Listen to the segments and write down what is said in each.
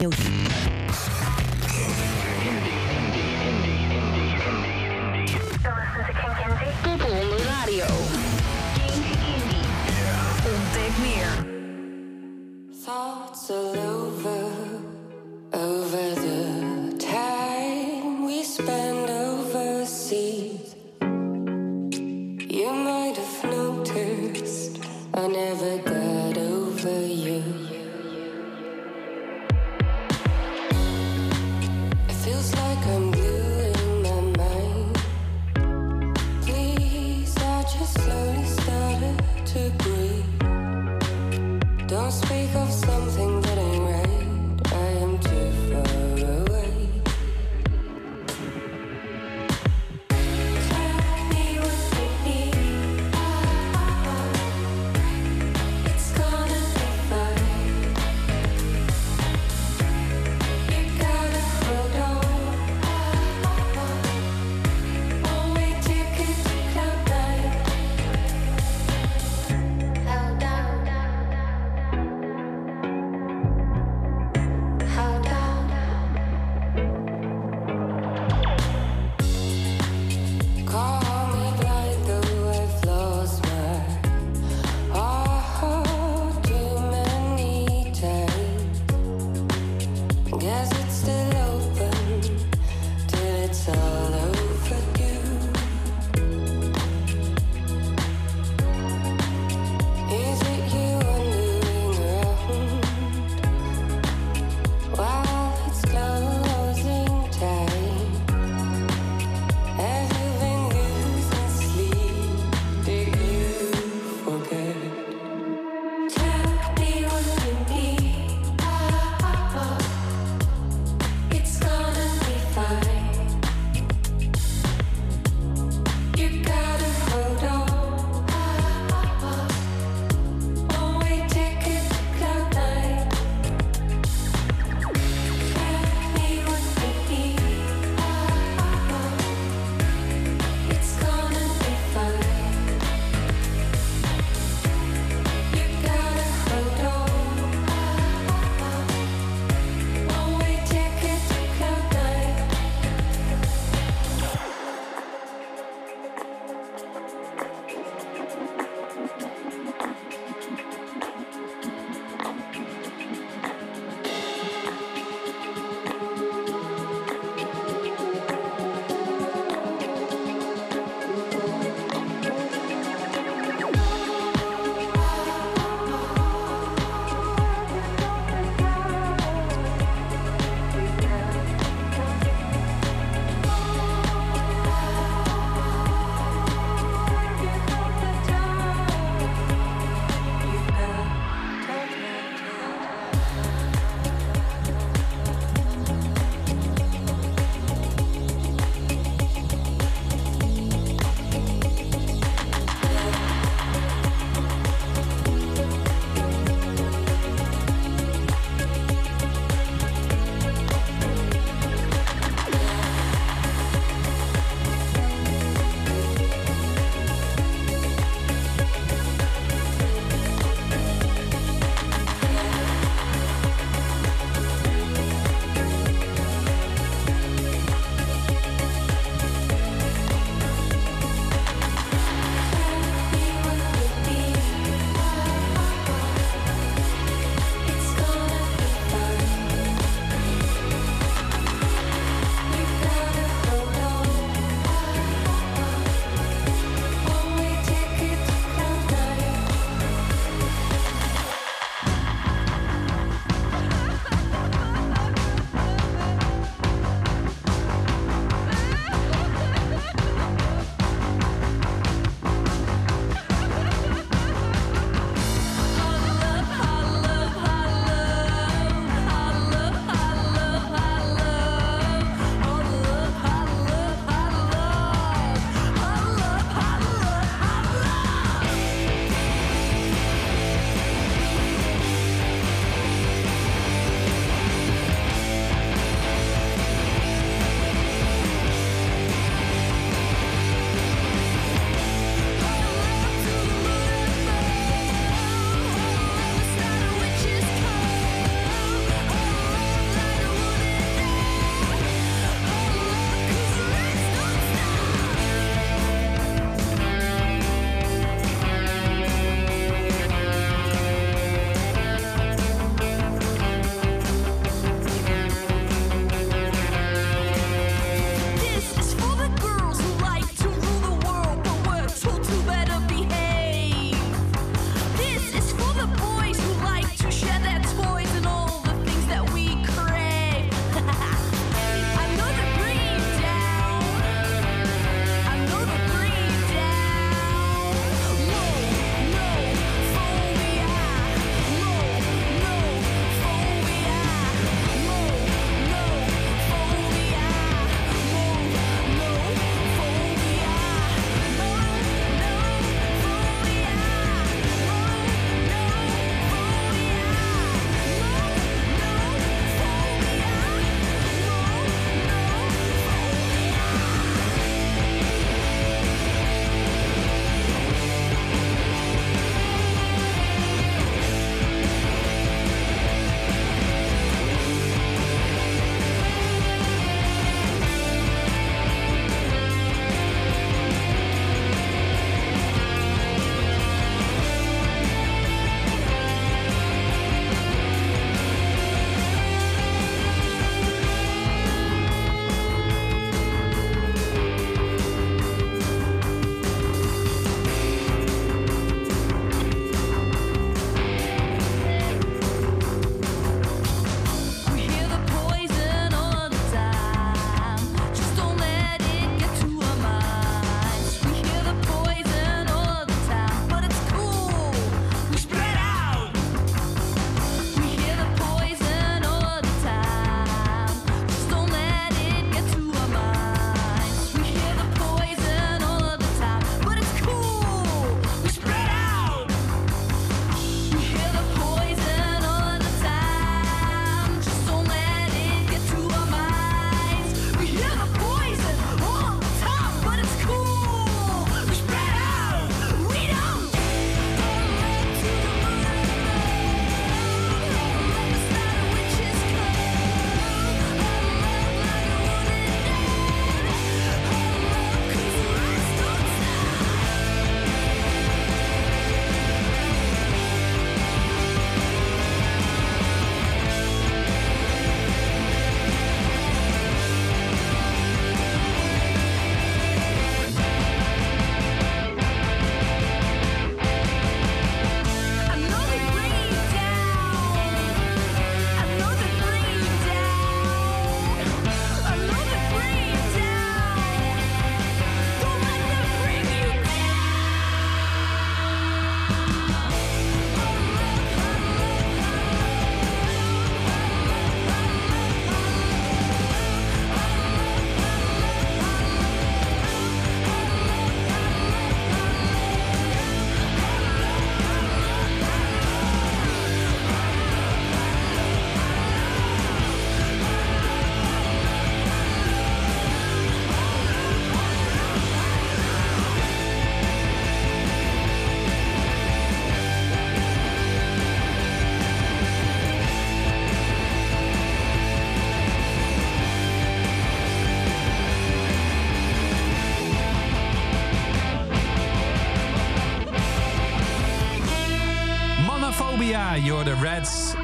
Top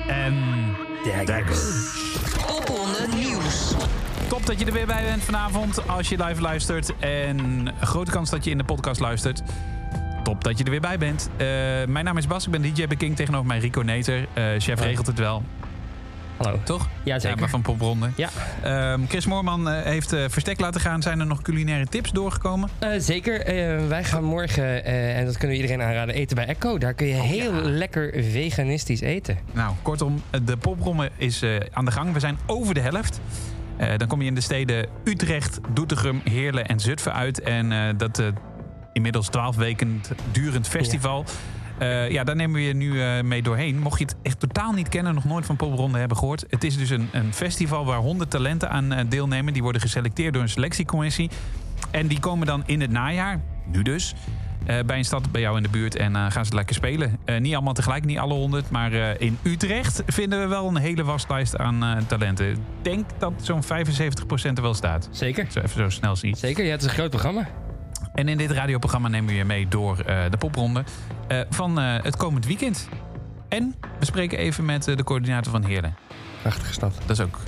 en Daggers. Popronde Nieuws. Top dat je er weer bij bent vanavond als je live luistert. En grote kans dat je in de podcast luistert. Top dat je er weer bij bent. Eh, mijn naam is Bas, ik ben DJ King tegenover mij Rico Neter. Eh, chef regelt het wel, Hallo. toch? Ja, zeker. maar van Popronde. Ja, Ehm, Chris Moorman eh, heeft eh, verstek laten gaan. Zijn er nog culinaire tips doorgekomen? Eh, zeker. Eh, wij gaan morgen, eh, en dat kunnen we iedereen aanraden, eten bij Echo. Daar kun je heel lekker veganistisch eten. Nou, kortom, de popronde is eh, aan de gang. We zijn over de helft. Eh, dan kom je in de steden Utrecht, Doetinchem, Heerlen en Zutphen uit. En eh, dat eh, inmiddels 12 weken durend festival. Ja. Ja, daar nemen we je nu eh, mee doorheen. Mocht je het echt totaal niet kennen, nog nooit van Popronde hebben gehoord. Het is dus een, een festival waar 100 talenten aan eh, deelnemen. Die worden geselecteerd door een selectiecommissie. En die komen dan in het najaar, nu dus, eh, bij een stad bij jou in de buurt en eh, gaan ze lekker spelen. Eh, niet allemaal tegelijk, niet alle honderd, maar eh, in Utrecht vinden we wel een hele waslijst aan eh, talenten. Ik denk dat zo'n 75% er wel staat. Zeker. Zo even zo snel zien. Zeker, ja, het is een groot programma. En in dit radioprogramma nemen we je mee door eh, de popronde eh, van eh, het komend weekend. En we spreken even met de coördinator van Heerlen. Prachtige stad. Dat is ook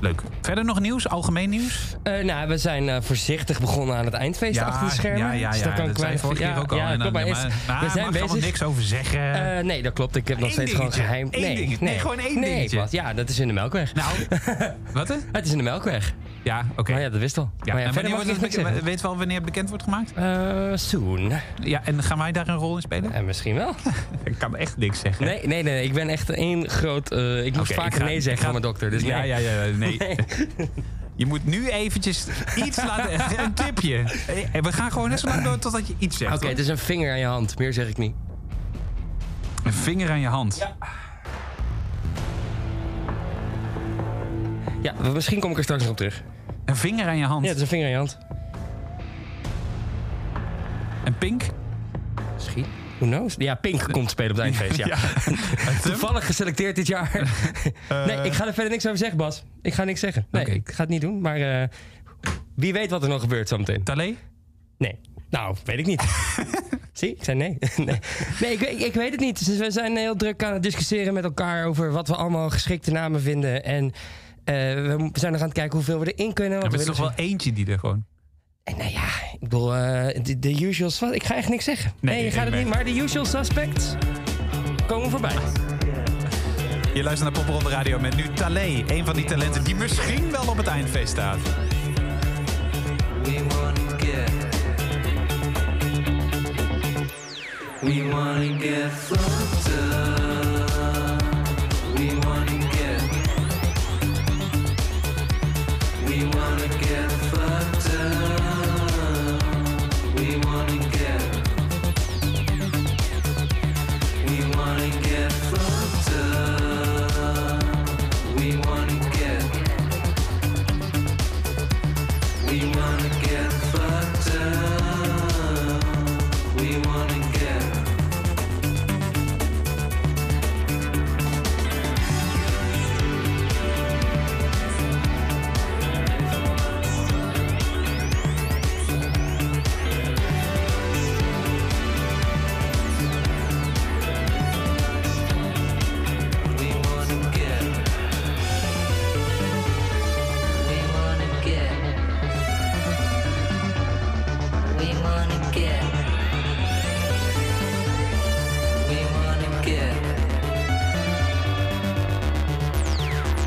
leuk. Verder nog nieuws, algemeen nieuws? Eh, nou, we zijn eh, voorzichtig begonnen aan het eindfeest achter de schermen. Ja, ja, Dus ja. dat kan dat vorige keer ook al. Ja, klopt, maar maar- is- maar we zijn er bezig. niks over zeggen. Eh, nee, dat klopt. Ik heb nog steeds gewoon geheim. Eén nee. Nee, gewoon één nee, dingetje. Ja, dat is in de Melkweg. nou, wat hè? Het is in de Melkweg. Ja, oké. Maar ja, dat wist al. Ja, maar ja, en verder wanneer mag ik wordt niks het zeggen. bekend- weet wel wanneer het bekend wordt gemaakt? Soon. Ja, en gaan wij daar een rol in spelen? En misschien wel. Ik kan echt niks zeggen. Nee, nee, nee. Ik ben echt één groot... ik moest Oké, vaker ik ga- nee zeggen van mijn dokter. Dus ja, ja, ja, nee. Nee. Je moet nu eventjes iets laten... Een tipje. En we gaan gewoon net zo lang door totdat je iets zegt. Oké, hoor. het is een vinger aan je hand. Meer zeg ik niet. Een vinger aan je hand. Ja. Ja, misschien kom ik er straks nog op terug. Een vinger aan je hand. Ja, het is een vinger aan je hand. Een pink? Misschien. Who knows? Ja, Pink komt spelen op het eindfeest, ja. Toevallig geselecteerd dit jaar. nee, ik ga er verder niks over zeggen, Bas. Ik ga niks zeggen. Nee, ik ga het niet doen. Maar eh, wie weet wat er nog gebeurt zometeen. Talé? Nee. Nou, weet ik niet. Zie, ik zei nee. nee, nee ik, ik, ik weet het niet. Dus we zijn heel druk aan het discussiëren met elkaar over wat we allemaal geschikte namen vinden. En eh, we zijn nog aan het kijken hoeveel we erin kunnen. Er is toch wel eentje die er gewoon... En nou ja, ik bedoel, eh, de, de usual sus- Ik ga echt niks zeggen. Nee, Nee, je gaat het niet. Maar de usual suspects komen voorbij. Je luistert naar Popronde Radio met nu Talé. Een van die talenten die misschien wel op het eindfeest staat. We wanna get. We wanna get fucked up. We wanna get. We wanna get fucked up.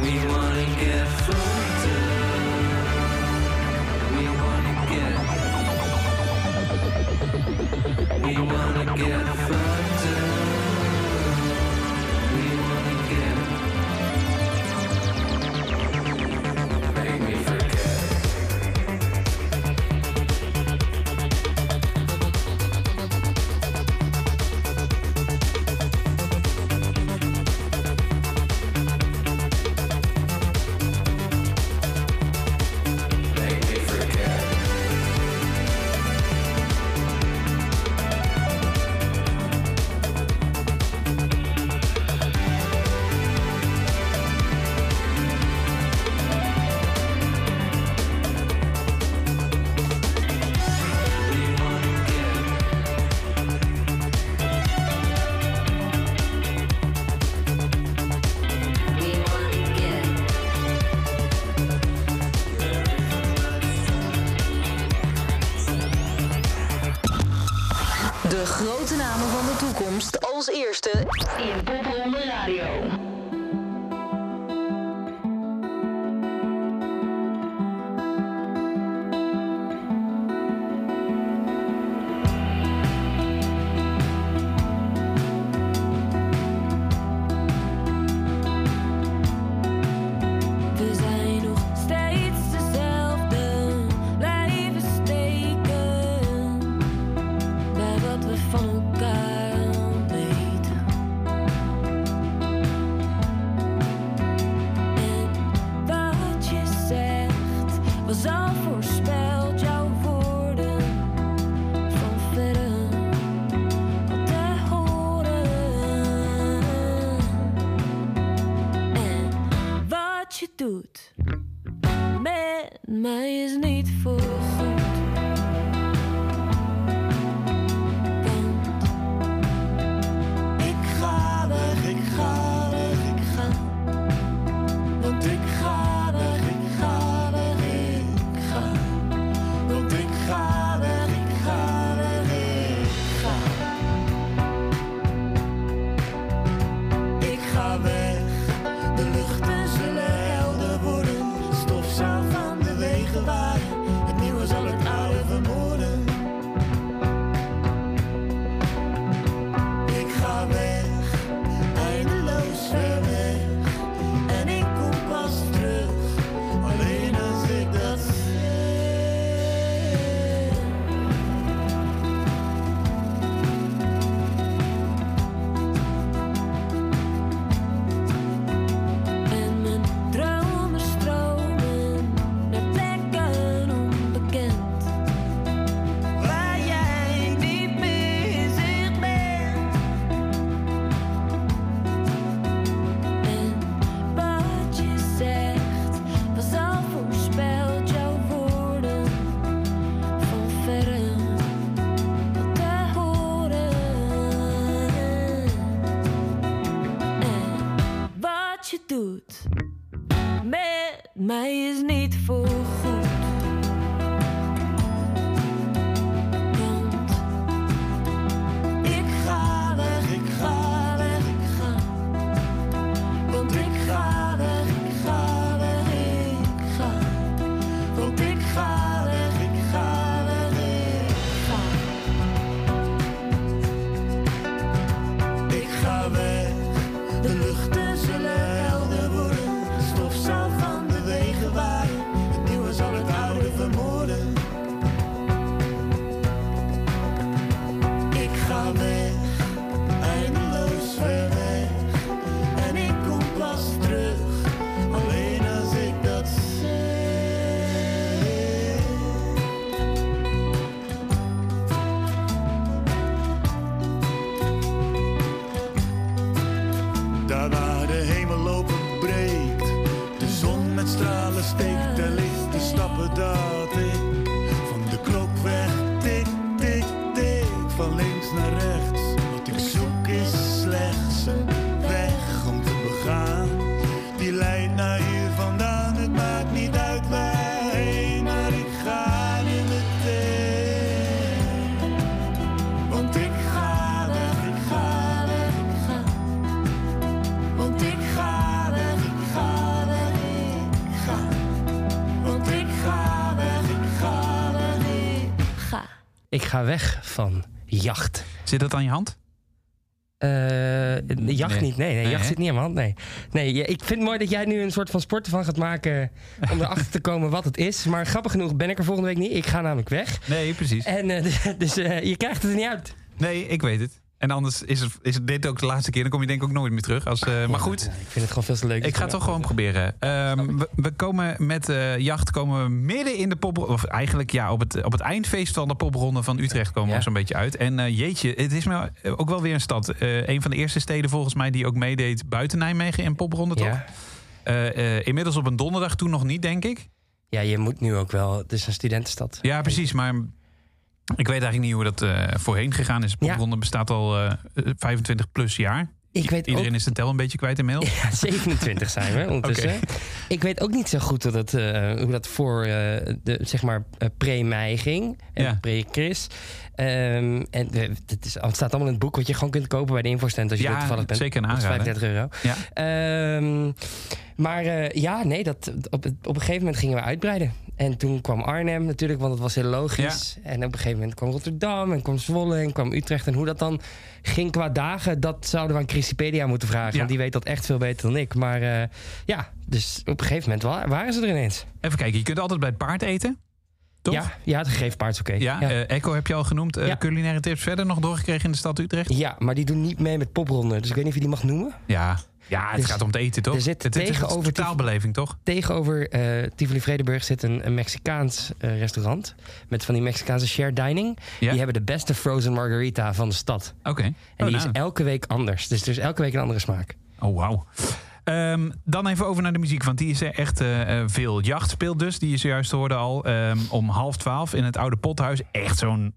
We wanna get. Toekomst als eerste in mij is niet voorgoed. Met ga weg van jacht. Zit dat aan je hand? Eh, jacht Nee. niet, nee, nee, Nee, jacht hè? zit niet aan mijn hand, nee. Nee, ja, ik vind het mooi dat jij nu een soort van sport ervan gaat maken om erachter te komen wat het is. Maar grappig genoeg ben ik er volgende week niet. Ik ga namelijk weg. Nee, precies. En eh, dus eh, je krijgt het er niet uit. Nee, ik weet het. En anders is, het, is dit ook de laatste keer. Dan kom je denk ik ook nooit meer terug. Als, eh, maar goed, Ja, ik vind het gewoon veel te leuk. ik ga het toch gewoon proberen. Ehm, we, we komen met eh, jacht komen we midden in de pop... Of eigenlijk ja, op het, op het eindfeest van de popronde van Utrecht komen we Ja. zo'n beetje uit. En eh, jeetje, het is me ook wel weer een stad. Een van de eerste steden volgens mij die ook meedeed buiten Nijmegen in popronde, toch? Ja. Inmiddels op een donderdag, toen nog niet, denk ik. ja, je moet nu ook wel. Het is een studentenstad. Ja, precies. Maar ik weet eigenlijk niet hoe dat eh, voorheen gegaan is. Popronde bestaat al eh, 25 plus jaar. Ik weet Iedereen ook, is de tel een beetje kwijt inmiddels. Ja, 27 zijn we ondertussen. Ik weet ook niet zo goed hoe dat, eh, hoe dat voor eh, de, zeg maar, eh, pre-mei ging. En Ja. pre-Chris. Ehm, en eh, het, is, het staat allemaal in het boek wat je gewoon kunt kopen bij de infostand als je Ja, toevallig bent. zeker een Dat is aanrader. 35 euro. Ja. Ehm, maar eh, ja, nee, dat, op, op een gegeven moment gingen we uitbreiden. En toen kwam Arnhem natuurlijk, want het was heel logisch. En op een gegeven moment kwam Rotterdam en kwam Zwolle en kwam Utrecht. En hoe dat dan ging qua dagen, dat zouden we aan Chrisipedia moeten vragen. Ja. Want die weet dat echt veel beter dan ik. Maar eh, ja, dus op een gegeven moment wa- waren ze er ineens. Even kijken, je kunt altijd bij het paard eten. Toch? Ja, ja, het gegeven paard is oké. Ja, ja. eh, Echo heb je al genoemd. Eh, Ja. Culinaire tips verder nog doorgekregen in de stad Utrecht? Ja, maar die doen niet mee met popronden. Dus ik weet niet of je die mag noemen. Ja, ja het Dus gaat om het eten, toch? er zit het, is tegenover een totaalbeleving, toch? Tegenover eh Tivoli Vredenburg zit een, een Mexicaans eh, restaurant. Met van die Mexicaanse shared dining. Ja. Die hebben de beste frozen margarita van de stad. Oké. En Oh, die nou. is elke week anders. Dus er is elke week een andere smaak. Oh, wauw. Ehm, dan even over naar de muziek, want die is er echt eh, veel. Jacht speelt dus, die je zojuist hoorde al, ehm, om half twaalf in het oude pothuis. Echt zo'n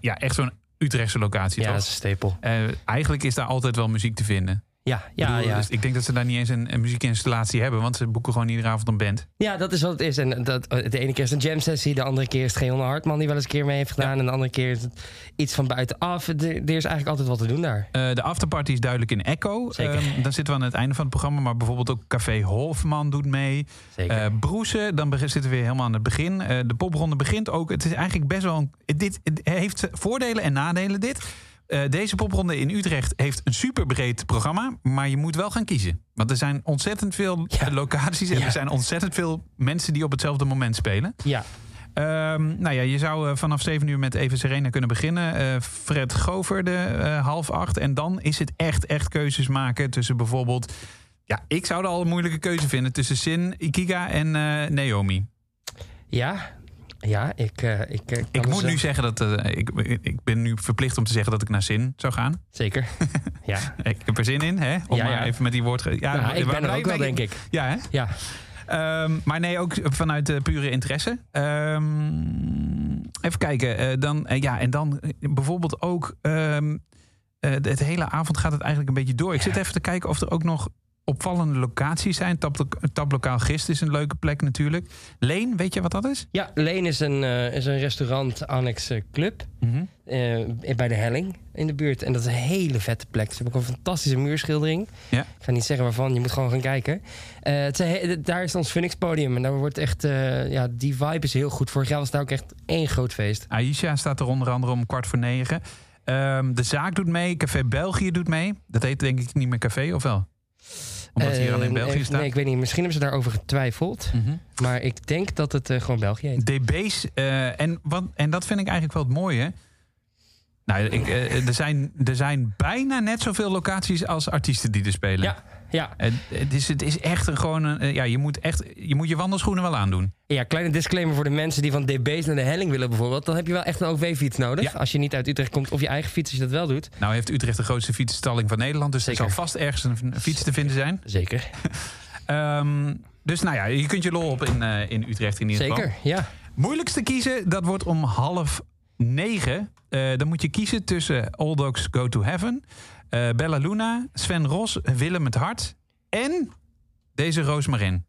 ja, echt zo'n Utrechtse locatie, Ja, toch? dat is een stapel. Eigenlijk is daar altijd wel muziek te vinden. Ja, ja, bedoel, ja. dus ik denk dat ze daar niet eens een, een muziekinstallatie hebben, want ze boeken gewoon iedere avond een band. ja, dat is wat het is. En dat, de ene keer is het een jam sessie. De andere keer is het Geon Hartman die wel eens een keer mee heeft gedaan. En de andere keer is het iets van buitenaf. Er, er is eigenlijk altijd wat te doen daar. Eh, de afterparty is duidelijk in Echo. Zeker. Ehm, dan zitten we aan het einde van het programma, maar bijvoorbeeld ook Café Hofman doet mee. Zeker. Eh Broesen, dan zitten we weer helemaal aan het begin. Eh, de popronde begint ook. Het is eigenlijk best wel. Een, dit het heeft voordelen en nadelen. Dit. Eh, deze popronde in Utrecht heeft een superbreed programma. Maar je moet wel gaan kiezen. Want er zijn ontzettend veel Ja. locaties. En Ja. er zijn ontzettend veel mensen die op hetzelfde moment spelen. ja, Ehm, nou ja, je zou eh, vanaf 7 uur met Even Serena kunnen beginnen. Eh, Fred Goverde, eh, half acht. En dan is het echt, echt keuzes maken tussen bijvoorbeeld... Ja, ik zou er al een moeilijke keuze vinden tussen Sin, Ikiga en Naomi. ja, ja. Ik, eh, ik, eh, kan Ik dus, moet eh, nu zeggen dat... eh, ik, ik ben nu verplicht om te zeggen dat ik naar Sin zou gaan. Zeker. ja. Ik heb er zin in, hè? Om Ja, maar ja. even met die woord... Ja, Nou, ik ben er ook wel, denk ik. Ja, hè? Ja. Ehm, maar nee, ook vanuit eh, pure interesse. Ehm, even kijken. eh, dan, eh, ja, en dan eh, bijvoorbeeld ook... ehm, eh, het hele avond gaat het eigenlijk een beetje door. Ik zit even te kijken of er ook nog opvallende locaties zijn. Tap, Taplokaal Gist is een leuke plek natuurlijk. Leen, weet je wat dat is? Ja, Leen is een, eh, is een restaurant annex eh, club. eh, bij de Helling in de buurt. En dat is een hele vette plek. Ze hebben ook een fantastische muurschildering. Ja. Ik ga niet zeggen waarvan, je moet gewoon gaan kijken. Het is daar is ons Phoenix podium. En daar wordt echt, ja, die vibe is heel goed. Vorig jaar was daar ook echt één groot feest. Aisha staat er onder andere om kwart voor negen. Ehm, de zaak doet mee. Café België doet mee. Dat heet denk ik niet meer café, of wel? Omdat het hier Eh, alleen België nee, staat. Nee, ik weet niet. Misschien hebben ze daarover getwijfeld. Mhm. Maar ik denk dat het eh, gewoon België heet. DB's. eh, en, wat, en dat vind ik eigenlijk wel het mooie. Nou, ik, eh, er, zijn, er zijn bijna net zoveel locaties als artiesten die er spelen. Ja, ja. Het, het, is, het is echt een, gewoon een. eh, Ja, je moet echt. Je moet je wandelschoenen wel aandoen. Ja, kleine disclaimer voor de mensen die van DB's naar de helling willen bijvoorbeeld. Dan heb je wel echt een OV-fiets nodig. Ja. Als je niet uit Utrecht komt of je eigen fiets, als je dat wel doet. Nou heeft Utrecht de grootste fietsstalling van Nederland. Dus Zeker. er zal vast ergens een, een fiets te vinden zijn. Zeker. Ehm, dus nou ja, je kunt je lol op in, eh, in Utrecht in ieder geval. Zeker, ja. Moeilijkste kiezen, dat wordt om half negen. Eh, dan moet je kiezen tussen All Dogs Go to Heaven, eh, Bella Luna, Sven Ros, Willem het Hart en deze Roosmarin.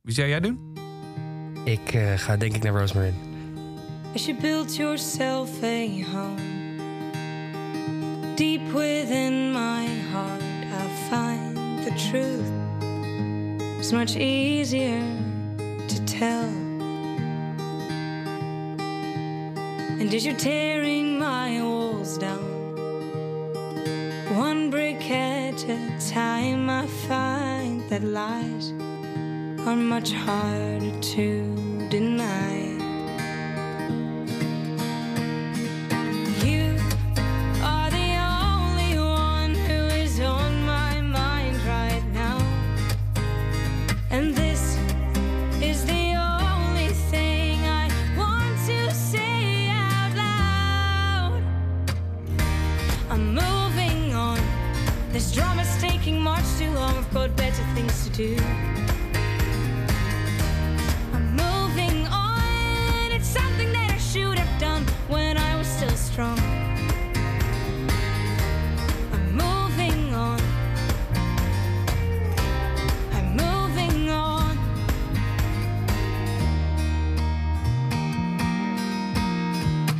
Wie zou jij doen? Ik eh, ga denk ik naar Rosemary. As you build yourself a home deep within my heart, I find the truth is much easier to tell. And as you're tearing my walls down, one brick at a time, I find that lies are much harder to deny. do. I'm moving on. It's something that I should have done when I was still strong. I'm moving on. I'm moving on.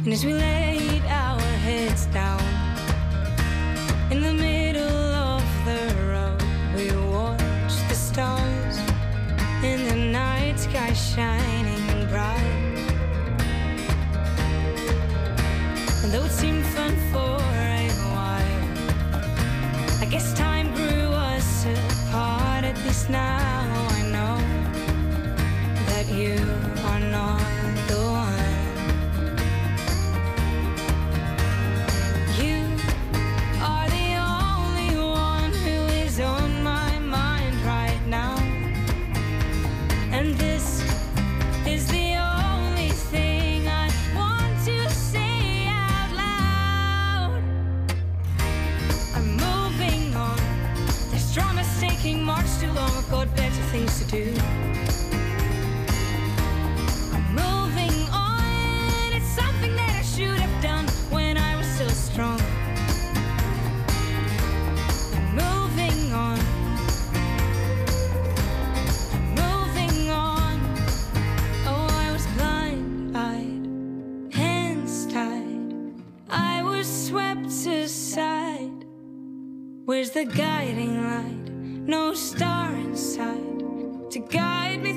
And as we laid our heads down in the middle. The guiding light? No star inside to guide me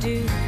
do.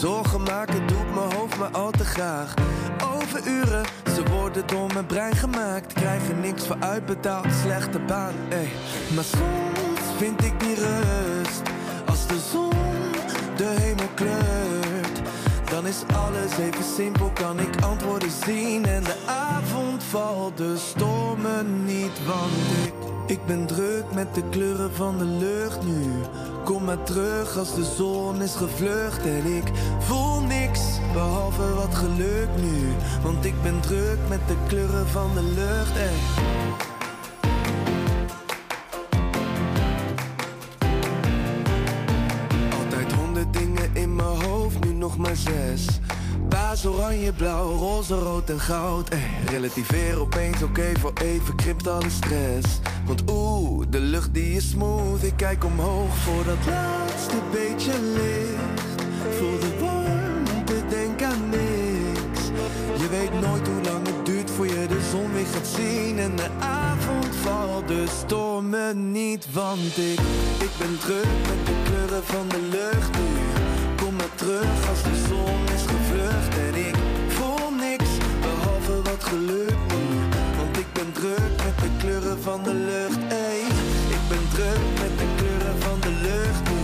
Zorgen maken doet mijn hoofd maar al te graag. Overuren, ze worden door mijn brein gemaakt. Krijgen niks voor uitbetaald, slechte baan. Ey. Maar soms vind ik die rust. Als de zon de hemel kleurt. Dan is alles even simpel, kan ik antwoorden zien. En de avond valt, de stormen niet, want ik... Ik ben druk met de kleuren van de lucht nu. Kom maar terug als de zon is gevlucht. En ik voel niks, behalve wat geluk nu. Want ik ben druk met de kleuren van de lucht. Ey. Altijd honderd dingen in mijn hoofd, nu nog maar zes. Paas, oranje, blauw, roze, rood en goud. Ey, relativeer opeens, oké, voor even krimpt alle stress. Want oeh, de lucht die is smooth. Ik kijk omhoog voor dat laatste beetje licht. Voel de warmte, denk aan niks. Je weet nooit hoe lang het duurt voor je de zon weer gaat zien. En de avond valt, de stormen niet. Want ik, ik ben druk met de kleuren van de lucht nu. Kom maar terug als de zon is gevlucht. En ik voel niks, behalve wat geluk ben druk met de kleuren van de lucht. Ey. Ik ben druk met de kleuren van de lucht nu.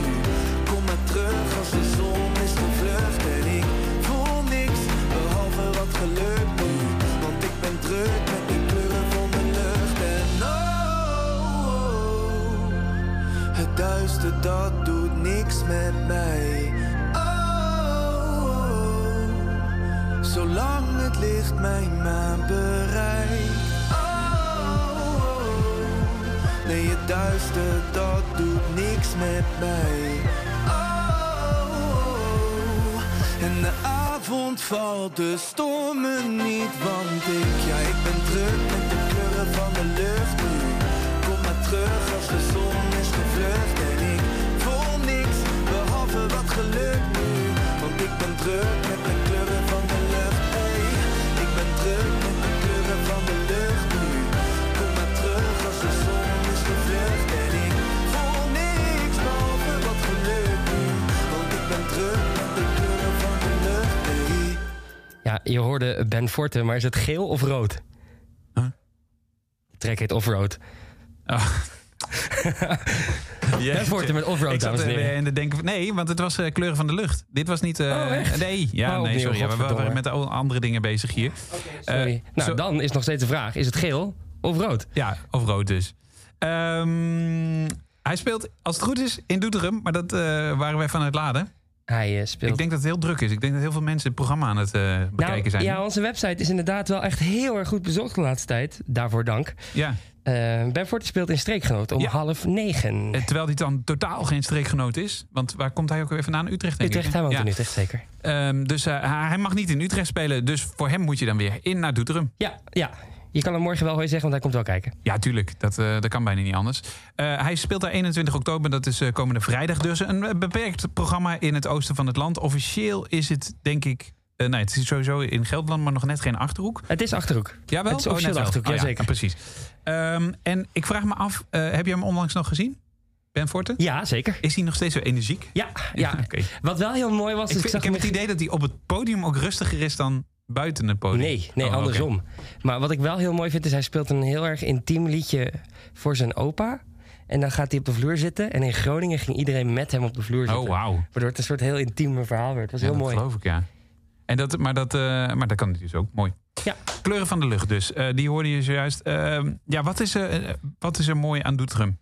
Kom maar terug als de zon is gevlucht. En ik voel niks, behalve wat geluk nu. Want ik ben druk met de kleuren van de lucht. En oh, oh, het duister dat doet niks met mij. Oh, oh, zolang het licht mij maar bereikt. Nee, het duister, dat doet niks met mij. Oh, en de avond valt, de stormen niet, want ik, ja, ik ben druk met de kleuren van de lucht nu. Kom maar terug als de zon is gevlucht en ik voel niks, behalve wat geluk nu. Want ik ben druk met de je hoorde Ben Forte, maar is het geel of rood? Huh? De track heet Offroad. Oh. Ben Forte met Offroad, dames en er heren. de denken... Nee, want het was eh, kleuren van de lucht. Dit was niet... eh, Oh? Nee, ja, Oh, nee, sorry. Ja, we waren met andere dingen bezig hier. Sorry. Eh, nou, zo- dan is nog steeds de vraag: is het geel of rood? Ja, of rood dus. Ehm, hij speelt, als het goed is, in Doetinchem. Maar dat waren wij van het laden. Hij eh, speelt. Ik denk dat het heel druk is. Ik denk dat heel veel mensen het programma aan het eh, bekijken nou, zijn. ja, onze website is inderdaad wel echt heel erg goed bezocht de laatste tijd. Daarvoor dank. Ja. Eh ben Forte speelt in Streekgenoot om Ja. half negen. Eh, Terwijl hij dan totaal geen streekgenoot is. Want waar komt hij ook weer vandaan? Utrecht, denk Utrecht, ik. hij hè? woont in. Utrecht, zeker. Ehm, dus eh, hij hij mag niet in Utrecht spelen. Dus voor hem moet je dan weer in naar Doetinchem. Ja, ja. Je kan hem morgen wel hoor zeggen, want hij komt wel kijken. Ja, tuurlijk. Dat, eh, dat kan bijna niet anders. Eh, hij speelt daar 21 oktober. Dat is eh, komende vrijdag dus. Een beperkt programma in het oosten van het land. Officieel is het, denk ik... nee, het is sowieso in Gelderland, maar nog net geen Achterhoek. Het is achterhoek. Jawel? Het is Oh, officieel wel. Achterhoek, Oh, ja, jazeker. precies. Ehm, en ik vraag me af, heb je hem onlangs nog gezien? Ben Forten? Ja, zeker. Is hij nog steeds zo energiek? Ja, ja. Oké. Wat wel heel mooi was... Ik, vind- zag ik heb het idee dat hij op het podium ook rustiger is dan buiten het podium. Nee, nee Oh, andersom. Maar wat ik wel heel mooi vind, is hij speelt een heel erg intiem liedje voor zijn opa. En dan gaat hij op de vloer zitten. En in Groningen ging iedereen met hem op de vloer zitten. Oh, wauw. Waardoor het een soort heel intiem verhaal werd. Dat was Ja, heel dat mooi. geloof ik, ja. En dat, maar, dat, eh, maar dat kan dus ook. Mooi. Ja. Kleuren van de lucht dus. Eh, die hoorde je zojuist. Ehm, ja, wat is, er, eh, wat is er mooi aan Doetinchem?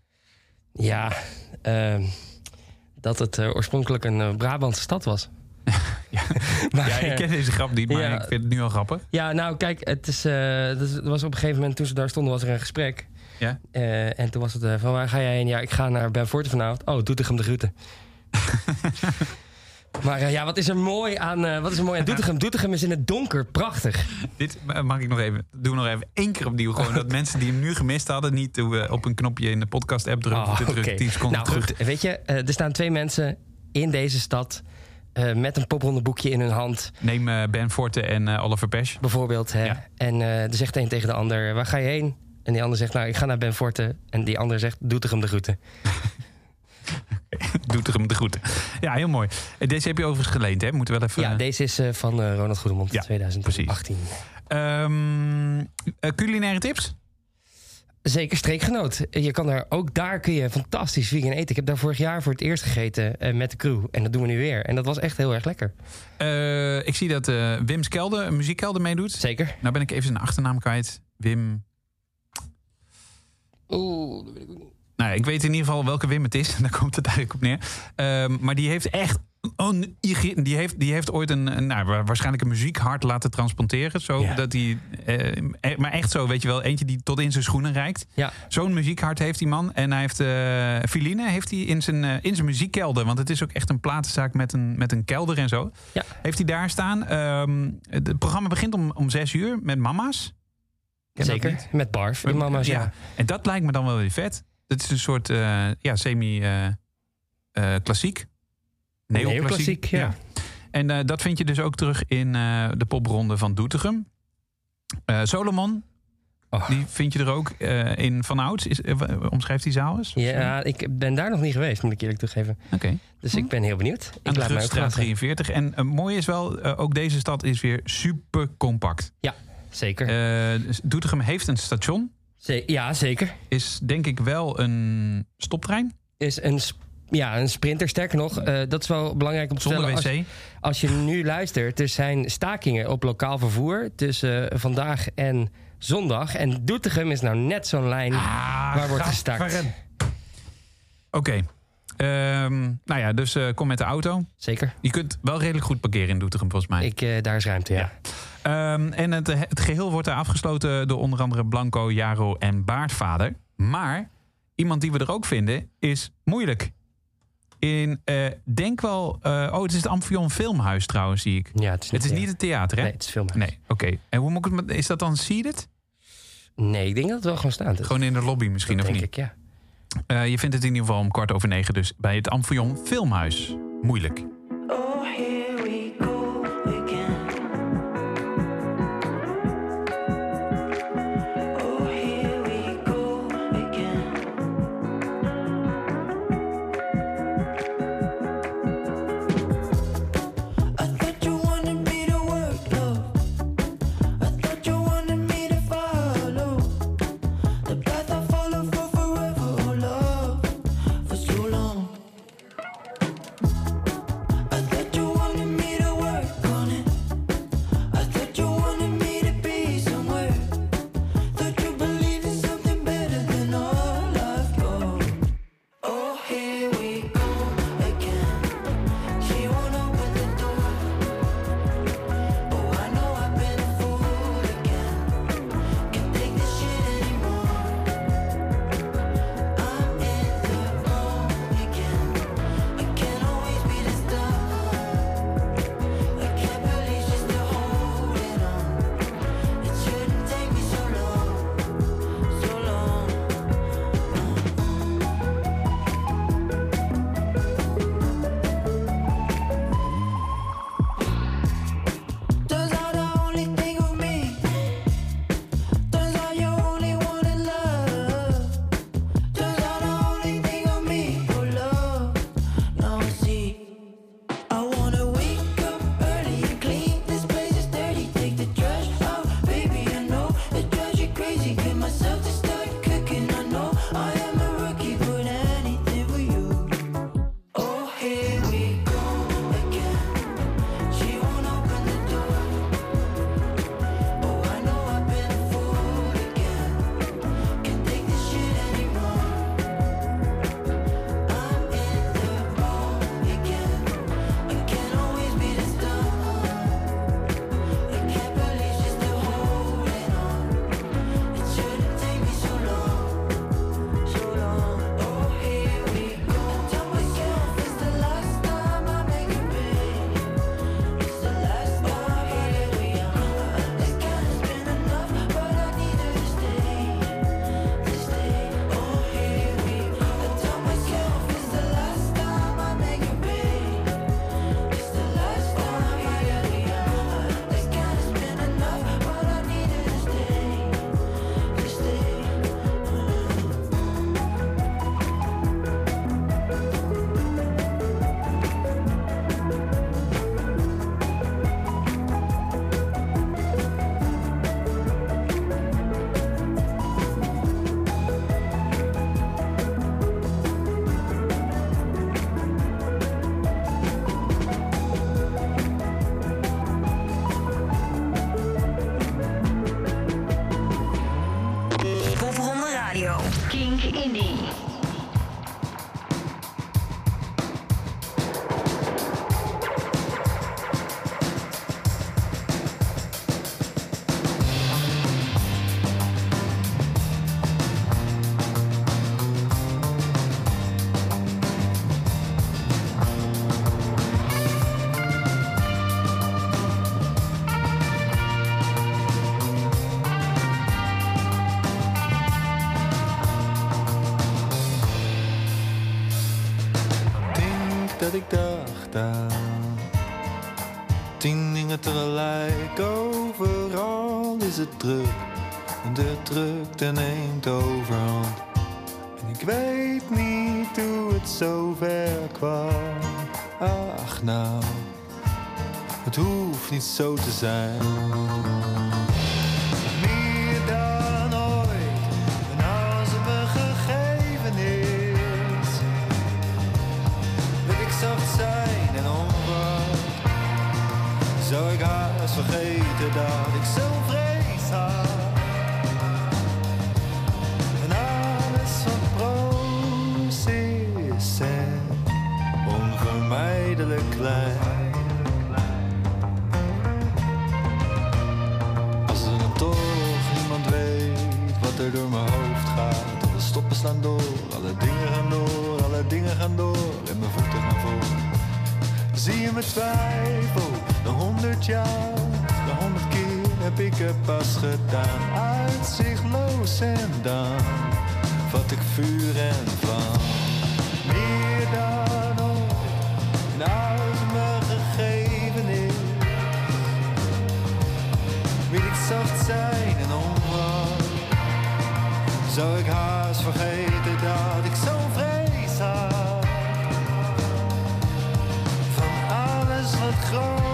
Ja, ehm, dat het oorspronkelijk een Brabantse stad was. Ja. Maar, ja, ik ken deze grap niet, maar ja. ik vind het nu al grappig. Ja, nou kijk, het is, eh, dat is- het was op een gegeven moment toen ze daar stonden, was er een gesprek. Ja. Eh, en toen was het eh, van waar ga jij heen? Ja, ik ga naar Ben Forte vanavond. Oh, Doetinchem de Groeten. maar ja, wat is er mooi aan, wat is er mooi aan Doetinchem? Doetinchem is in het donker prachtig. Dit mag ik nog even. Doen we nog even één keer opnieuw. Gewoon dat mensen die hem nu gemist hadden, niet op een knopje in de podcast app drukken. Oh, te drukken, oké. 10 seconden Nou terug. goed, weet je, er staan twee mensen in deze stad eh, met een poprondeboekje in hun hand, Neem eh, Ben Forte en eh, Oliver Pesch. bijvoorbeeld. Hè? Ja. En er zegt een tegen de ander, waar ga je heen? En die ander zegt, nou, ik ga naar Ben Forte. En die ander zegt, Doetinchem de Groeten. Doet er hem de groeten. Ja, heel mooi. Deze heb je overigens geleend, hè? Moeten we wel even... Ja, deze is van Ronald Goedemond, Ja, 2018. Ehm, eh, culinaire tips? Zeker streekgenoot. Je kan daar, ook daar kun je fantastisch vegan eten. Ik heb daar vorig jaar voor het eerst gegeten eh, met de crew. En dat doen we nu weer. En dat was echt heel erg lekker. Eh, ik zie dat eh Wim Skelde, muziekkelder, meedoet. Zeker. Nou ben ik even zijn achternaam kwijt. Wim... Oeh, dat weet ik ook niet. Nou, ik weet in ieder geval welke Wim het is. Daar komt het eigenlijk op neer. Ehm, maar die heeft echt... igi- die, heeft, die heeft ooit een, nou, wa- waarschijnlijk een muziekhart laten transplanteren. Zo, Ja. dat hij, eh, eh, maar echt zo, weet je wel. Eentje die tot in zijn schoenen reikt. Ja, Zo'n muziekhart heeft die man. En hij heeft eh filine heeft hij in zijn, eh, in zijn muziekkelder. Want het is ook echt een platenzaak met een, met een kelder en zo. Ja. Heeft hij daar staan. Ehm, het programma begint om, om zes uur met mama's. Zeker. Met Barf. De mama's, ja. En dat lijkt me dan wel weer vet. Dat is een soort eh, ja, semi-klassiek. Neoclassiek, ja. En eh, dat vind je dus ook terug in eh, de popronde van Doetinchem. Eh, Solomon, Oh. die vind je er ook in Van Ouds. Is, omschrijft die zaal eens? Ja, ik ben daar nog niet geweest, moet ik eerlijk toegeven. Oké. Dus ik ben heel benieuwd. Ik Aan laat verrassen. 43. En mooi is wel, ook deze stad is weer super compact. Zeker. Eh, dus Doetinchem heeft een station. Ze- ja, zeker. Is denk ik wel een stoptrein. Is een, ja, een sprinter. Sterker nog, eh, dat is wel belangrijk om te Zonder wc. Als, als, je nu luistert, er zijn stakingen op lokaal vervoer tussen eh, vandaag en zondag. En Doetinchem is nou net zo'n lijn ah, waar wordt gestakt. Oké. Okay. Nou ja, dus eh, kom met de auto. Zeker. Je kunt wel redelijk goed parkeren in Doetinchem, volgens mij. Ik, daar is ruimte, ja. Ehm, en het, het geheel wordt daar afgesloten door onder andere Blanco, Jaro en Baardvader. Maar iemand die we er ook vinden is moeilijk in, eh, denk wel, eh, oh, het is het Amphion Filmhuis trouwens, zie ik. Ja, het is niet, het, theater, hè? Nee, het is filmhuis. Nee, oké. En hoe moet ik het, is dat dan zie dit? Nee, ik denk dat het wel gewoon staat. Gewoon in de lobby misschien, of niet? denk ik, ja. Eh, je vindt het in ieder geval om kwart over negen, dus bij het Amphion Filmhuis. Moeilijk. ik dacht aan. Tien dingen tegelijk, overal is het druk. De druk drukte neemt overhand. En ik weet niet hoe het zo ver kwam. Ach nou, het hoeft niet zo te zijn. onvermijdelijk klein. Als er dan toch niemand weet wat er door mijn hoofd gaat. Alle stoppen slaan door, alle dingen gaan door, alle dingen gaan door en mijn voeten gaan voor. Zie je me twijfel, de honderd jaar, de honderd keer heb ik het pas gedaan. Uitzichtloos en dan wat ik vuur en vlam. Het me gegeven is, wil ik zacht zijn en onwaar. Zou ik haast vergeten dat ik zo'n vrees had van alles wat groot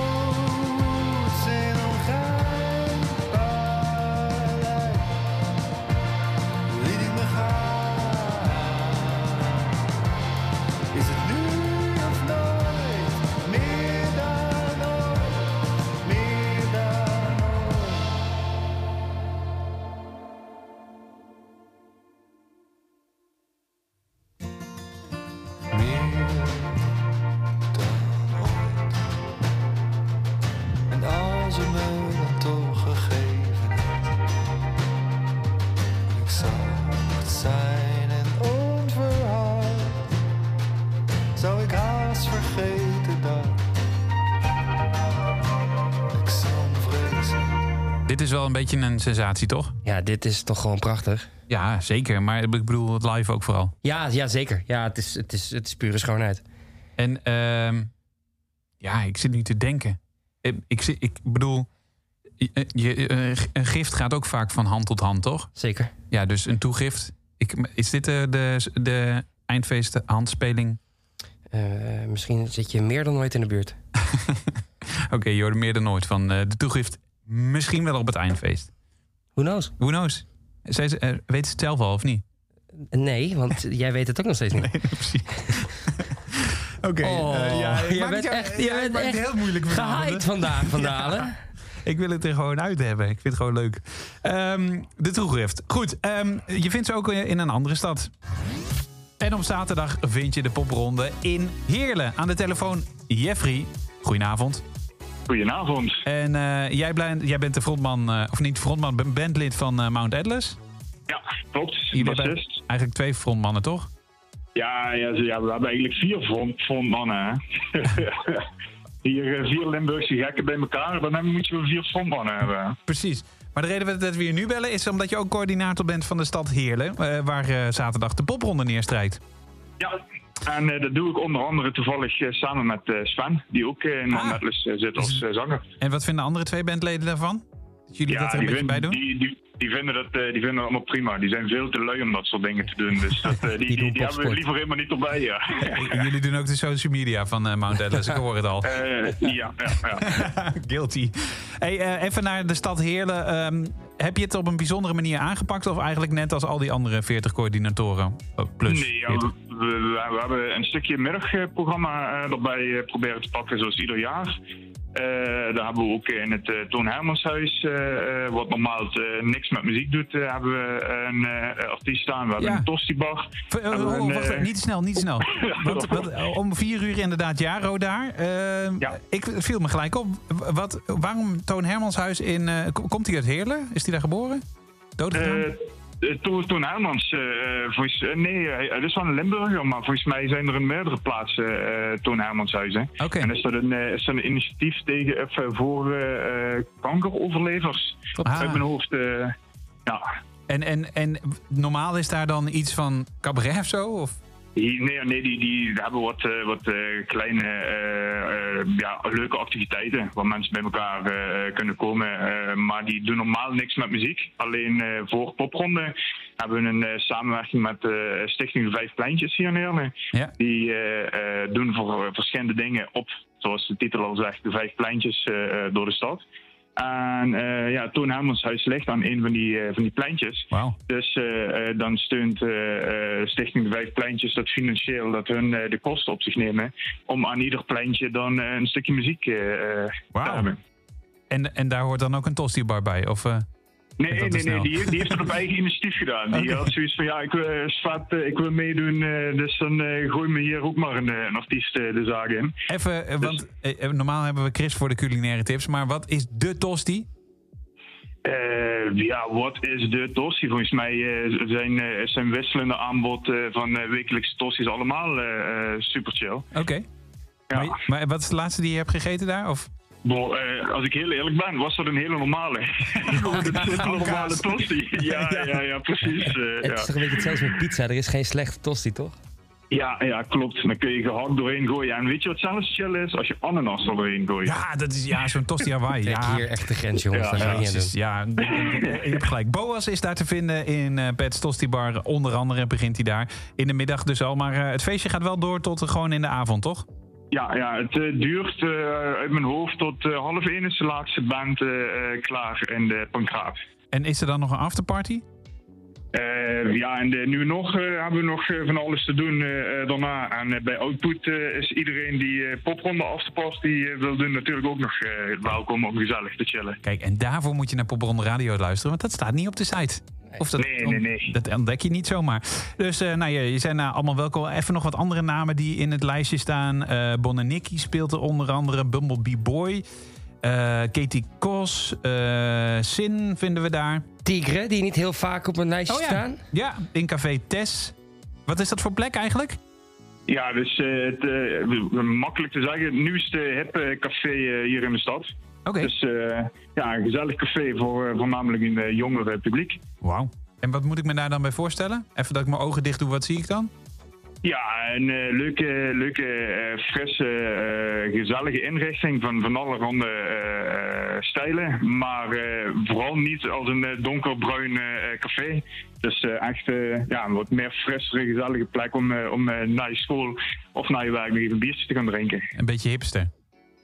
een sensatie, toch? Ja, dit is toch gewoon prachtig. Ja, zeker. Maar ik bedoel, het live ook vooral. Ja, ja zeker. Ja, het is, het, is, het is pure schoonheid. En ehm, ja, ik zit nu te denken. Ik, ik, bedoel, je, eh, een gift gaat ook vaak van hand tot hand, toch? Zeker. Ja, dus een toegift. Ik, is dit de, de, de eindfeest handspeling? Eh, misschien zit je meer dan ooit in de buurt. Oké, je hoorde meer dan nooit van eh, de toegift. Misschien wel op het eindfeest. Who knows? Who knows? Zij, eh, weet ze het zelf al of niet? Nee, want jij weet het ook nog steeds niet. Precies. Oké, Oh, eh, ja, je bent het- echt, ja, je bent maak het echt heel moeilijk? Gehyped vandaag, Van Dalen. Ik wil het er gewoon uit hebben. Ik vind het gewoon leuk. Ehm, de toegift. Goed, ehm, je vindt ze ook in een andere stad. En op zaterdag vind je de popronde in Heerlen. Aan de telefoon Jeffrey. Goedenavond. Goedenavond. En eh, jij, blij- jij bent de frontman, eh, of niet frontman, bandlid van eh, Mount Atlas. Ja, klopt. Eigenlijk twee frontmannen, toch? Ja, ja, ja, we hebben eigenlijk vier front, frontmannen. Hier vier Limburgse gekken bij elkaar, dan moeten we vier frontmannen hebben. Precies. Maar de reden dat we je nu bellen is omdat je ook coördinator bent van de stad Heerlen. waar zaterdag de popronde neerstrijdt. Ja, en eh, dat doe ik onder andere toevallig eh, samen met eh, Sven, die ook in Ah. Eh, zit als eh, zanger. En wat vinden de andere twee bandleden daarvan? Dat jullie dat er een die, beetje bij doen? die, die, die, vinden dat, die vinden dat allemaal prima. Die zijn veel te lui om dat soort dingen te doen. Dus dat, die, die, doen die, hebben we liever helemaal niet erbij. Ja, jullie doen ook de social media van Mount Atlas, ik hoor het al. Ja, ja, ja. Guilty. Hey, even naar de stad Heerlen. Ehm, heb je het op een bijzondere manier aangepakt? Of eigenlijk net als al die andere 40 coördinatoren? Oh, plus Nee, ja, 40. we, we, we hebben een stukje middagprogramma eh, erbij eh, proberen te pakken, zoals ieder jaar. Eh, daar hebben we ook in het eh, Toon Hermanshuis, eh, wat normaal niks met muziek doet, hebben we een artiest staan. We hebben Ja. een tostibar. We oh, wacht, niet te snel, niet snel. Want, wat, om vier uur inderdaad Jaro daar. Ja. Ik viel me gelijk op. Wat, waarom Toon Hermanshuis in... komt hij uit Heerlen? Is hij daar geboren? Doodgegaan? Eh, Toon Toon Hermans, eh, eh, volgens, nee, hij is van een Limburger, maar volgens mij zijn er in meerdere plaatsen Toon Hermanshuizen. Oké. En is dat een, is dat een initiatief tegen, voor kankeroverlevers? Ah. Uit mijn hoofd, ja. En, en, en normaal is daar dan iets van cabaret of zo? Of? Nee, nee die, die hebben wat, eh, wat eh, kleine, eh, ja, leuke activiteiten waar mensen bij elkaar kunnen komen. maar die doen normaal niks met muziek. Alleen voor popronde hebben we een samenwerking met de Stichting Vijf Pleintjes hier in Heerlen. Ja. Die doen voor verschillende dingen op, zoals de titel al zegt, de Vijf Pleintjes door de stad. En eh, ja, Toon Hermanshuis ligt aan een van die, eh, van die pleintjes. Dus eh, dan steunt Stichting de Vijf Pleintjes dat financieel dat hun de kosten op zich nemen. Om aan ieder pleintje dan een stukje muziek te hebben. En, en daar hoort dan ook een tosti-bar bij? Of, Nee, nee, nee, die, die heeft het op eigen initiatief gedaan. Die had zoiets van, ja, ik, eh, ik wil meedoen, eh, dus dan gooi me hier ook maar een, een artiest de zaak in. Even, eh, want normaal hebben we Chris voor de culinaire tips. Maar wat is de tosti? Ja, wat is de tosti? Volgens mij zijn, zijn wisselende aanbod van wekelijkse tosti's allemaal super chill. Oké. Ja. Maar, maar wat is de laatste die je hebt gegeten daar? Of? Bo, eh, als ik heel eerlijk ben, was dat een hele normale. Een normale tosti. Ja, ja, ja, precies. eh, Het ja. is toch een beetje hetzelfde met pizza. Er is geen slechte tosti, toch? Ja, ja, klopt. Dan kun je gehakt doorheen gooien. En weet je wat zelfs chill is? Als je ananas er doorheen gooit. Ja, dat is ja, zo'n tosti Hawaii. Kijk, Ja, hier echt de grens, jongens. Ja, ja, je ja, je hebt gelijk. Boas is daar te vinden in eh Pets Tosti Bar. Onder andere begint hij daar in de middag dus al. Maar eh, het feestje gaat wel door tot gewoon in de avond, toch? Ja, ja het eh, duurt eh, uit mijn hoofd tot eh, half één is de laatste band klaar in de Pankraat. En is er dan nog een afterparty? Ja, en nu nog hebben we nog van alles te doen daarna. En bij Output is iedereen die popronde afterparty wil doen natuurlijk ook nog welkom om gezellig te chillen. Kijk, en daarvoor moet je naar Popronde Radio luisteren, want dat staat niet op de site. Of dat, Nee, nee, nee. dat ontdek je niet zomaar. Dus eh, nou, je, je zijn nou allemaal welkom. Even nog wat andere namen die in het lijstje staan. Eh Bonaniki speelt er onder andere. Bumblebee Boy. eh, Katie Kos. eh, Sin vinden we daar. Tigre, die niet heel vaak op een lijstje Oh ja. staan. Ja, in Café Tess. Wat is dat voor plek eigenlijk? Ja, dus eh, het, eh, makkelijk te zeggen, het nieuwste hippe café hier in de stad. Dus eh, ja, een gezellig café voor eh, voornamelijk een jongere publiek. Wauw. En wat moet ik me daar dan bij voorstellen? Even dat ik mijn ogen dicht doe, wat zie ik dan? Ja, een eh, leuke, leuke frisse, gezellige inrichting van, van allerhande stijlen. Maar vooral niet als een donkerbruin café. Dus echt ja, een wat meer frissere, gezellige plek om, om eh, na je school of na je werk nog even een biertje te gaan drinken. Een beetje hipster.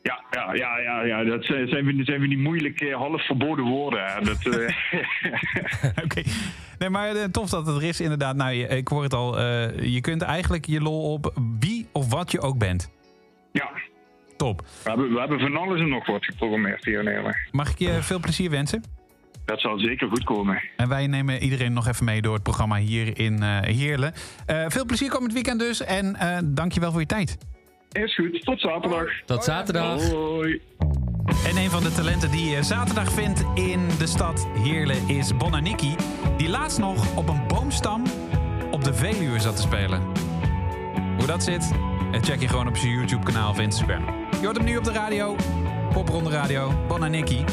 Ja, ja, ja, ja, ja. dat zijn, zijn, weer, zijn weer die moeilijke, half verboden woorden. Dat, eh, Oké. Nee, maar eh, tof dat het er is inderdaad. Nou, ik hoor het al. eh, je kunt eigenlijk je lol op wie of wat je ook bent. ja, Top. we hebben, we hebben van alles en nog wat geprogrammeerd hier in Nederland. Mag ik je veel plezier wensen? Dat zal zeker goed komen. En wij nemen iedereen nog even mee door het programma hier in eh Heerlen. Eh, veel plezier komend weekend dus. En eh dank je wel voor je tijd. Is goed, tot zaterdag. Tot zaterdag. Hoi. En een van de talenten die je zaterdag vindt in de stad Heerlen is Bonaniki. Die laatst nog op een boomstam op de Veluwe zat te spelen. Hoe dat zit, eh, check je gewoon op zijn YouTube kanaal of Instagram. Je hoort hem nu op de radio. Popronde Radio, Bonaniki.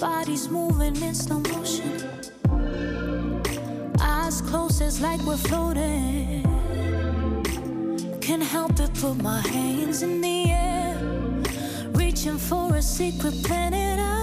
Bodies moving in slow motion. Eyes closed, it's like we're floating. Can't help it, put my hands in the air. Reaching for a secret planet out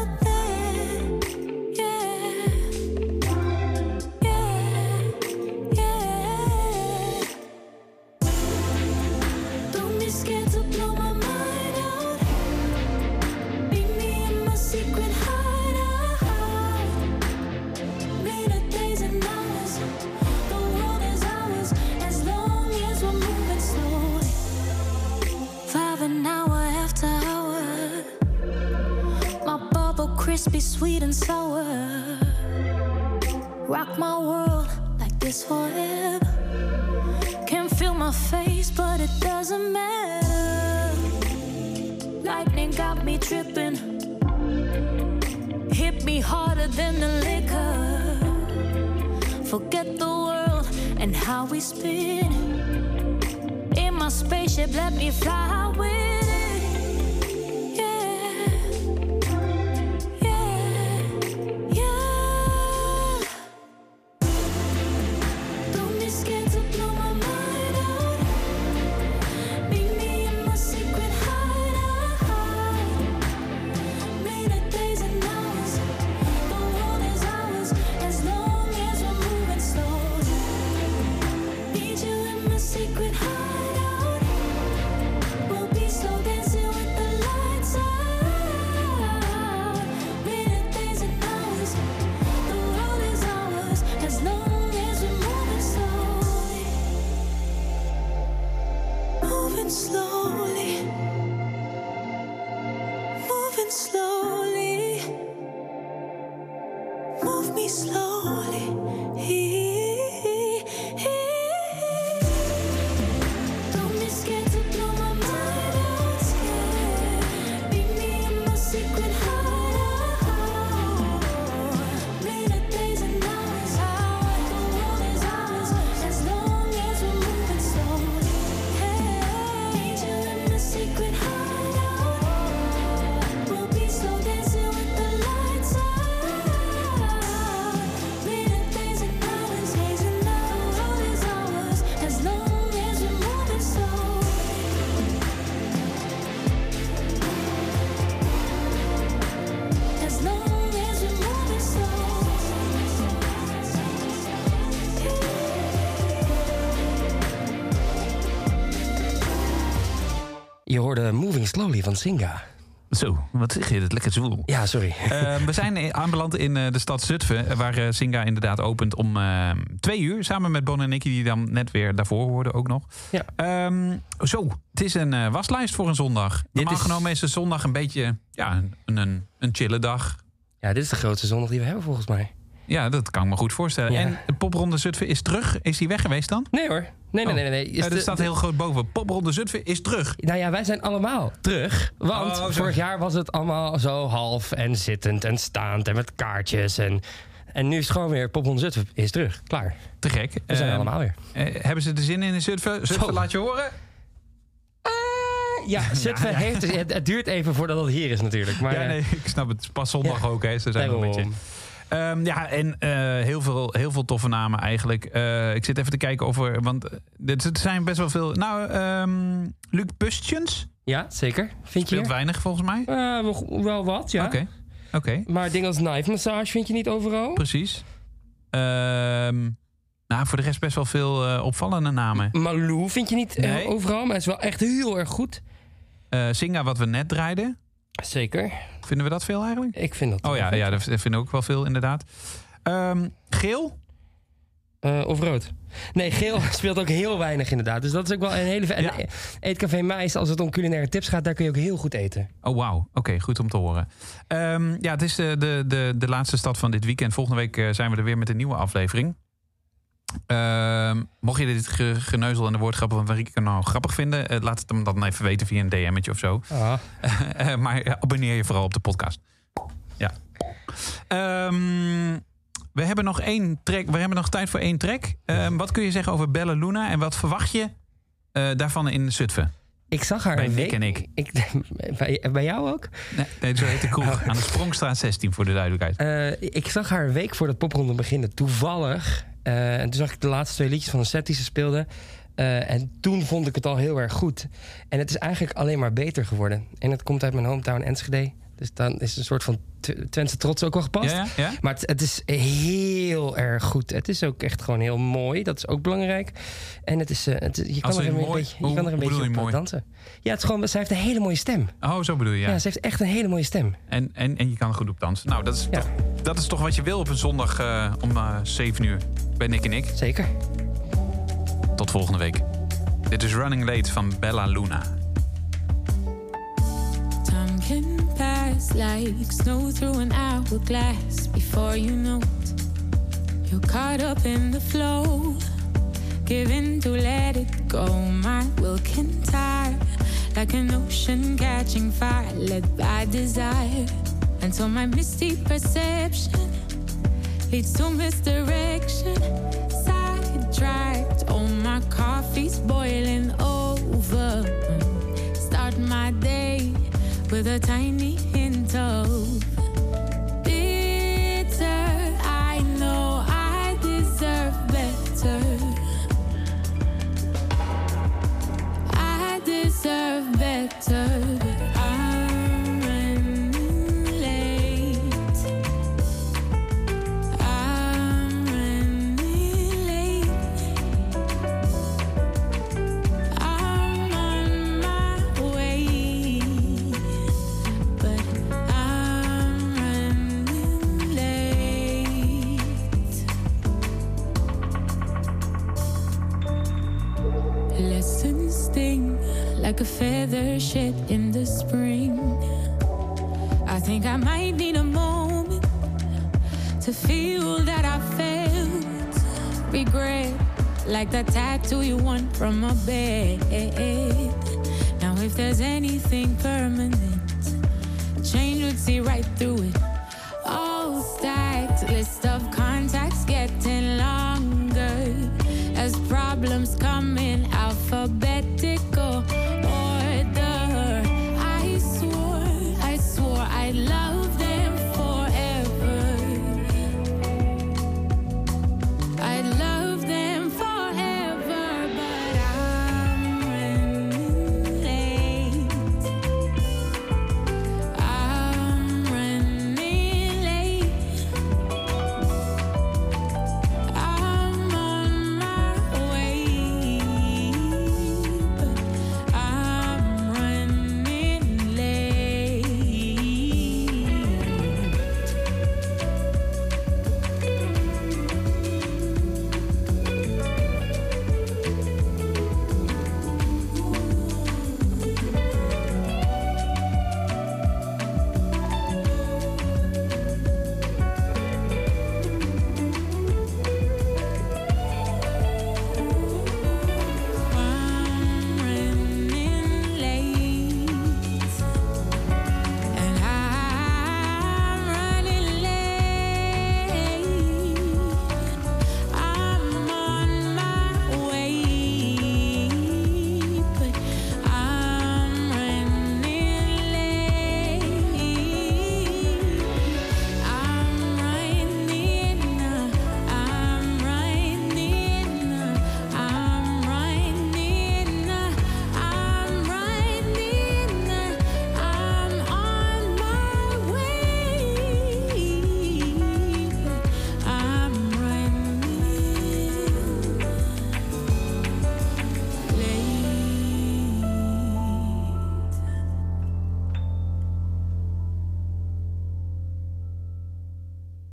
Moving hoorde Moving Slowly van Singa. Zo, wat zeg je? Het lekker zwoel. Ja, sorry. Eh, we zijn aanbeland in eh, de stad Zutphen, eh, waar Singa inderdaad opent om eh, twee uur. Samen met Bon en Nicky, die dan net weer daarvoor hoorden ook nog. Ja. Ehm, zo, het is een waslijst voor een zondag. Normaal is- genomen is een zondag een beetje ja, een, een, een chille dag. Ja, dit is de grootste zondag die we hebben volgens mij. Ja, dat kan ik me goed voorstellen. Ja. En de popronde Zutphen is terug. Is die weg geweest dan? Nee hoor. Nee, nee, Oh. nee. nee. Is Eh, er staat heel groot boven. Popronde Zutphen is terug. Nou ja, wij zijn allemaal terug. Want Oh, vorig jaar was het allemaal zo half en zittend en staand en met kaartjes. En, en nu is het gewoon weer Popron Zutphen is terug. Klaar. Te gek. We zijn Eh, allemaal weer. eh, hebben ze er zin in in Zutphen? Zutphen, Zo. laat je horen. Ja, Zutphen heeft het, het, duurt even voordat het hier is natuurlijk. Maar ja, eh, nee, ik snap het. Het is Pas zondag ook, hè. Ze zijn een beetje... Ehm, ja, en eh, heel, veel, heel veel toffe namen eigenlijk. Eh, ik zit even te kijken of er... Want eh, er zijn best wel veel... Nou, ehm Luc Pustjens Ja, zeker. Vind je speelt weinig volgens mij. Eh, wel, wat, ja. Oké, oké. Maar dingen als knife massage vind je niet overal? Precies. Ehm, nou, voor de rest best wel veel eh, opvallende namen. Malou vind je niet eh, Nee. overal, maar hij is wel echt heel erg goed. Eh Singa, wat we net draaiden. Zeker. Vinden we dat veel eigenlijk? Ik vind dat Oh ja, ja dat vinden we ook wel veel inderdaad. Ehm, Geel? Eh, of rood? Nee, geel speelt ook heel weinig inderdaad. Dus dat is ook wel een hele... Ja. Eetcafé Mais, als het om culinaire tips gaat... daar kun je ook heel goed eten. Oh, wauw. Oké, goed om te horen. Ehm, ja, het is de, de, de, de laatste stad van dit weekend. Volgende week eh, zijn we er weer met een nieuwe aflevering. Ehm, mocht je dit ge- geneuzel en de woordgrappen van Marieke nou grappig vinden... eh, laat het hem dan even weten via een DM'tje of zo. Ah. Eh, maar ja, abonneer je vooral op de podcast. Ja. Ehm, we hebben nog één track. We hebben nog tijd voor één track. Ehm, wat kun je zeggen over Bella Luna en wat verwacht je eh, daarvan in Zutphen? Ik zag haar Bij Nick week... en ik. bij, bij jou ook? Nee, nee, zo heet de kroeg. Aan de Sprongstraat 16 voor de duidelijkheid. Eh, ik zag haar een week voor de popronde beginnen, toevallig. Eh, en toen zag ik de laatste twee liedjes van de set die ze speelde. Eh, en toen vond ik het al heel erg goed. En het is eigenlijk alleen maar beter geworden. En het komt uit mijn hometown Enschede. Dus dan is een soort van Tw- Twentse trots ook wel gepast. Ja, ja, ja? Maar het, het is heel erg goed. Het is ook echt gewoon heel mooi. Dat is ook belangrijk. En het is, eh, het, je kan er een mooi, beetje, je hoe- kan er een beetje op mooi? dansen. Ja, het is gewoon, zij heeft een hele mooie stem. Oh, zo bedoel je, ja. Ja, ze heeft echt een hele mooie stem. En, en, en je kan er goed op dansen. Nou, dat is, toch, dat is toch wat je wil op een zondag om eh 7 uur. Bij Nick en ik. Zeker. Tot volgende week. Dit is Running Late van Bella Luna. Time can pass like snow through an hourglass. Before you know it, you're caught up in the flow. Give in to let it go. My will can tire like an ocean catching fire, led by desire. Until my misty perception leads to misdirection. Sidetracked, oh, my coffee's boiling over. Start my day with a tiny hint of bitter. I know I deserve better. I deserve better. Feel that I felt regret, like that tattoo you want from a bed. Now, if there's anything permanent, change would see right through